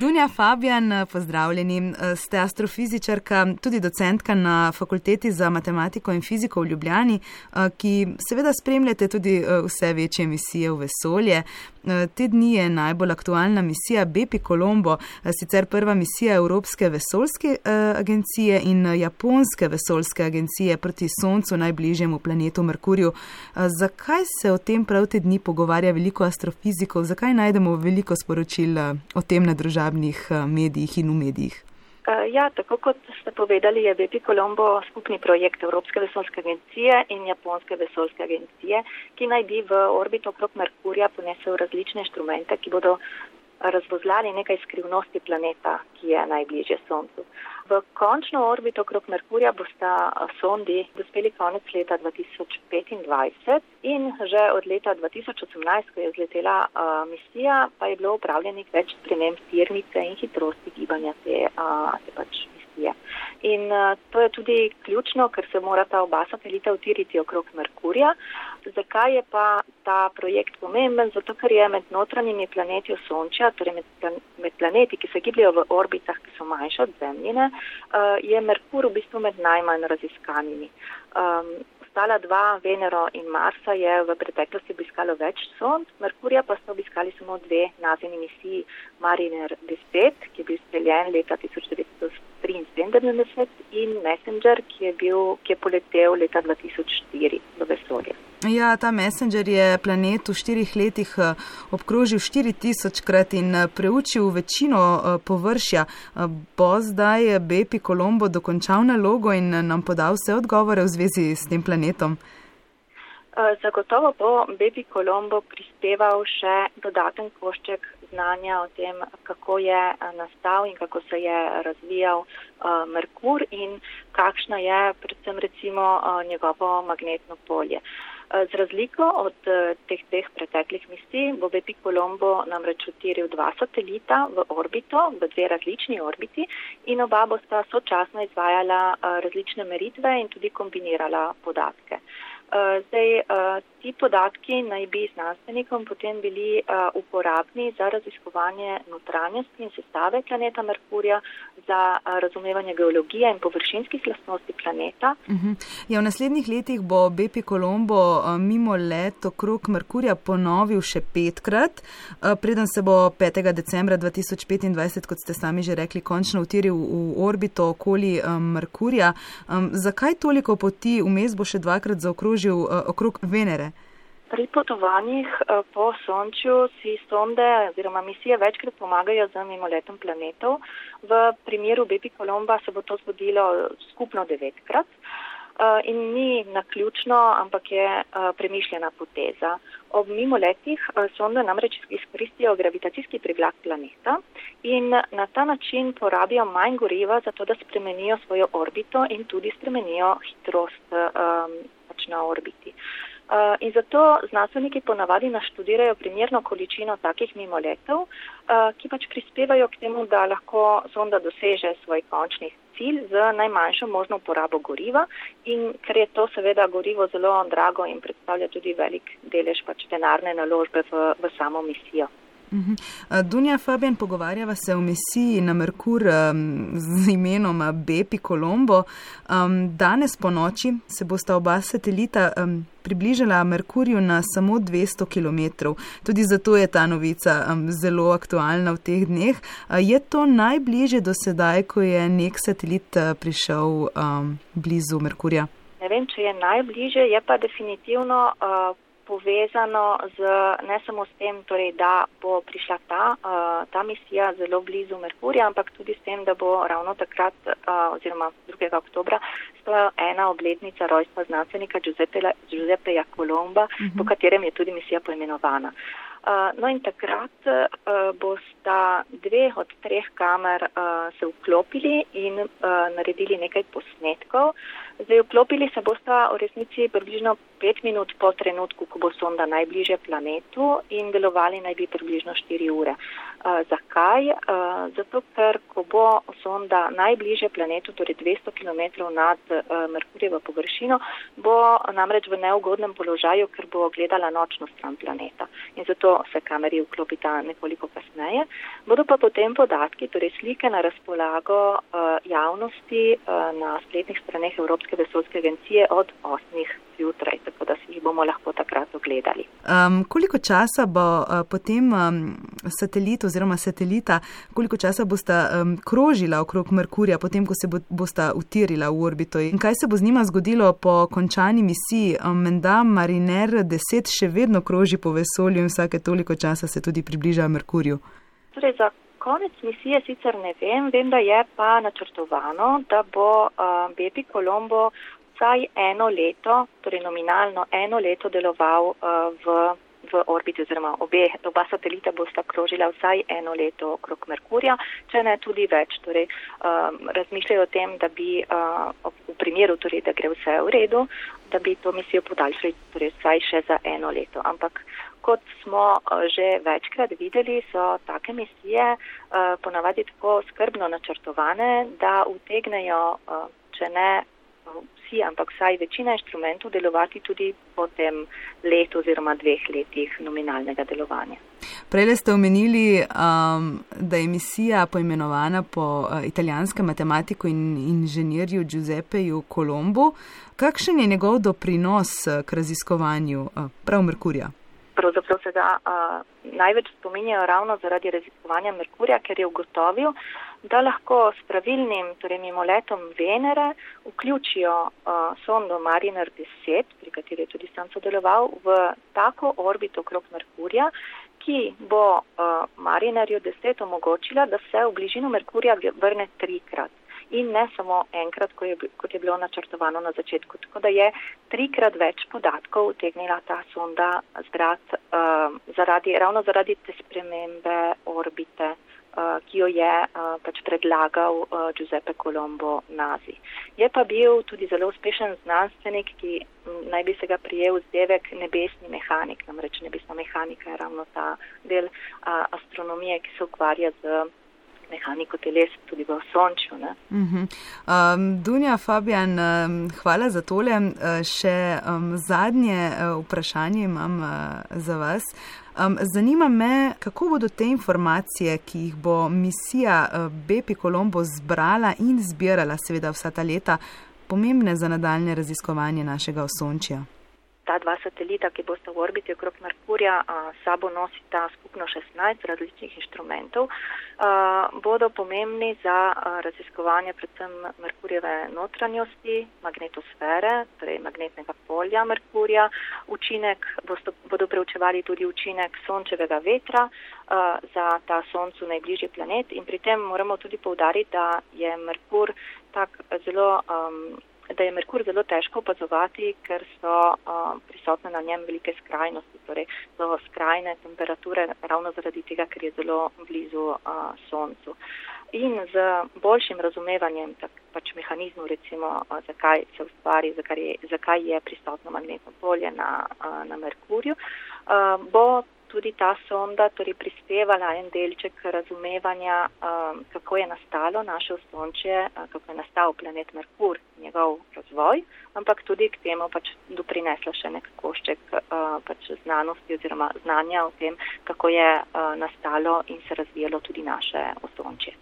Dunja Fabijan, pozdravljeni. Ste astrofizičarka, tudi docentka na Fakulteti za matematiko in fiziko v Ljubljani, ki seveda spremljate tudi vse večje misije v vesolje. Te dni je najbolj aktualna misija Bepi Colombo, sicer prva misija Evropske vesoljske agencije in Japonske vesoljske agencije proti Soncu, najbližjemu planetu Merkurju. Zakaj se o tem prav te dni pogovarja veliko astrofizikov, zakaj najdemo veliko sporočil o tem na družabnih medijih in v medijih? Ja, tako kot ste povedali, je Bepi Colombo skupni projekt Evropske vesoljske agencije in Japonske vesoljske agencije, ki naj bi v orbit okrog Merkurja ponesel različne inštrumente, ki bodo razvozlali nekaj skrivnosti planeta, ki je najbližje Soncu. V končno orbito okrog Merkurja bosta sondi dospeli konec leta 2025 in že od leta 2018, ko je zletela uh, misija, pa je bilo upravljenih več sprememb tirnice in hitrosti gibanja te, uh, te pač misije. In uh, to je tudi ključno, ker se morata oba satelita utiriti okrog Merkurja. Zakaj je pa ta projekt pomemben? Zato, ker je med notranjimi planeti Sončja, torej med, plan med planeti, ki se gibljajo v orbitah, ki so manjše od Zemljine, uh, je Merkur v bistvu med najmanj raziskanimi. Um, ostala dva, Venero in Marsa, je v preteklosti obiskalo več sond, Merkurja pa so obiskali samo dve nazivni misiji Mariner 10, ki je bil streljen leta 1973 in Messenger, ki je, bil, ki je poletel leta 2004 v vesolje. Ja, ta Messenger je planet v štirih letih obkrožil 4000 krat in preučil večino površja. Bo zdaj Bepi Colombo dokončal nalogo in nam podal vse odgovore v zvezi s tem planetom? Zagotovo bo Bepi Colombo prispeval še dodaten košček znanja o tem, kako je nastal in kako se je razvijal uh, Merkur in kakšno je predvsem recimo njegovo magnetno polje. Z razliko od teh dveh preteklih misij bo Bepi Colombo namreč utiril dva satelita v orbito, v dve različni orbiti in oba bosta sočasno izvajala različne meritve in tudi kombinirala podatke. Zdaj, ti podatki naj bi znanstvenikom potem bili uporabni za raziskovanje notranjosti in sestave planeta Merkurja, za razumevanje geologije in površinskih lastnosti planeta. Uh -huh. ja, v naslednjih letih bo Bepi Colombo mimo let okrog Merkurja ponovil še petkrat, preden se bo 5. decembra 2025, kot ste sami že rekli, končno utiril v orbito okoli Merkurja. Zakaj toliko poti vmes bo še dvakrat zaokrožil? okrožil okrog Venere. Pri potovanjih po Sončju si sonde oziroma misije večkrat pomagajo z mimoletom planetov. V primeru Bepi Kolomba se bo to zgodilo skupno devetkrat in ni naključno, ampak je premišljena poteza. Ob mimoletih sonde namreč izkoristijo gravitacijski privlak planeta in na ta način porabijo manj goriva, zato da spremenijo svojo orbito in tudi spremenijo hitrost na orbiti. Uh, in zato znanstveniki ponavadi naštudirajo primerno količino takih mimoletov, uh, ki pač prispevajo k temu, da lahko sonda doseže svoj končni cilj z najmanjšo možno porabo goriva in ker je to seveda gorivo zelo drago in predstavlja tudi velik delež pač denarne naložbe v, v samo misijo. Dunja Fabian, pogovarjava se o misiji na Merkur um, z imenom Bepi Colombo. Um, danes po noči se bosta oba satelita um, približala Merkurju na samo 200 km. Tudi zato je ta novica um, zelo aktualna v teh dneh. Uh, je to najbližje do sedaj, ko je nek satelit uh, prišel um, blizu Merkurja? Ne vem, če je najbližje, je pa definitivno. Uh, povezano z, ne samo s tem, torej, da bo prišla ta, uh, ta misija zelo blizu Merkurja, ampak tudi s tem, da bo ravno takrat uh, oziroma 2. oktobra stoja ena obletnica rojstva znanstvenika Giuseppeja Colomba, uh -huh. po katerem je tudi misija poimenovana. Uh, no in takrat uh, bosta dve od treh kamer uh, se vklopili in naredili nekaj posnetkov. Zdaj, vklopili se bosta v resnici približno pet minut po trenutku, ko bo sonda najbliže planetu in delovali naj bi približno štiri ure. Zakaj? Zato, ker ko bo sonda najbližje planetu, torej 200 km nad Merkurjevo površino, bo namreč v neugodnem položaju, ker bo gledala nočno stran planeta. In zato se kameri vklopita nekoliko kasneje. Bodo pa potem podatki, torej slike na razpolago javnosti na spletnih straneh Evropske vesoljske agencije od 8. zjutraj, tako da si jih bomo lahko takrat ogledali. Um, koliko časa bo uh, potem um, satelit oziroma satelita, koliko časa bosta um, krožila okrog Merkurja, potem ko se bo, bosta utirila v orbito in kaj se bo z njima zgodilo po končani misiji? Um, menda Mariner 10 še vedno kroži po vesolju in vsake toliko časa se tudi približa Merkurju. Torej, za konec misije sicer ne vem, vem, da je pa načrtovano, da bo uh, Bepi Colombo vsaj eno leto, torej nominalno eno leto deloval uh, v v orbiti oziroma obe, oba satelita bosta krožila vsaj eno leto okrog Merkurja, če ne tudi več. Torej, um, razmišljajo o tem, da bi uh, v primeru, torej, da gre vse v redu, da bi to misijo podaljšali torej, vsaj še za eno leto. Ampak kot smo uh, že večkrat videli, so take misije uh, ponavadi tako skrbno načrtovane, da utegnejo, uh, če ne vsi, ampak vsaj večina inštrumentov delovati tudi po tem letu oziroma dveh letih nominalnega delovanja. Prej ste omenili, um, da je misija poimenovana po uh, italijanskem matematiku in inženirju Giuseppeju Colombo. Kakšen je njegov doprinos uh, k raziskovanju uh, prav Merkurja? Pravzaprav se ga uh, največ spominjajo ravno zaradi raziskovanja Merkurja, ker je ugotovil, da lahko s pravilnim, torej mimoletom Venere, vključijo uh, sondo Mariner 10, pri kateri je tudi sam sodeloval, v tako orbito okrog Merkurja, ki bo uh, Marinerju 10 omogočila, da se v bližino Merkurja vrne trikrat. In ne samo enkrat, kot je, kot je bilo načrtovano na začetku. Tako da je trikrat več podatkov utegnila ta sonda zbrati uh, zaradi, ravno zaradi te spremembe orbite. Uh, ki jo je uh, pač predlagal uh, Giuseppe Colombo nazi. Je pa bil tudi zelo uspešen znanstvenik, ki naj bi se ga prijel zdevek nebesni mehanik, namreč nebesna mehanika je ravno ta del astronomije, ki se ukvarja z mehaniko teles tudi v sončju. Uh -huh. um, Dunja Fabian, um, hvala za tole. Uh, še um, zadnje uh, vprašanje imam uh, za vas. Um, zanima me, kako bodo te informacije, ki jih bo misija uh, Bepi Colombo zbrala in zbirala, seveda vsa ta leta, pomembne za nadaljne raziskovanje našega osončja ta dva satelita, ki bosta v orbiti okrog Merkurja, sabo nosita skupno 16 različnih inštrumentov, bodo pomembni za raziskovanje predvsem Merkurjeve notranjosti, magnetosfere, torej magnetnega polja Merkurja. Učinek bosto, bodo preučevali tudi učinek sončevega vetra za ta soncu najbližji planet in pri tem moramo tudi povdariti, da je Merkur tak zelo um, da je Merkur zelo težko opazovati, ker so uh, prisotne na njem velike skrajnosti, torej so skrajne temperature ravno zaradi tega, ker je zelo blizu uh, Soncu. In z boljšim razumevanjem tak, pač mehanizmu, recimo, uh, zakaj se ustvari, zakaj je, zakaj je prisotno magnetno polje na, uh, na Merkurju, uh, bo tudi ta sonda torej prispevala en delček razumevanja, um, kako je nastalo naše ostončje, uh, kako je nastal planet Merkur, njegov razvoj, ampak tudi k temu pač doprinesla še nek košček uh, pač znanosti oziroma znanja o tem, kako je uh, nastalo in se razvijalo tudi naše ostončje.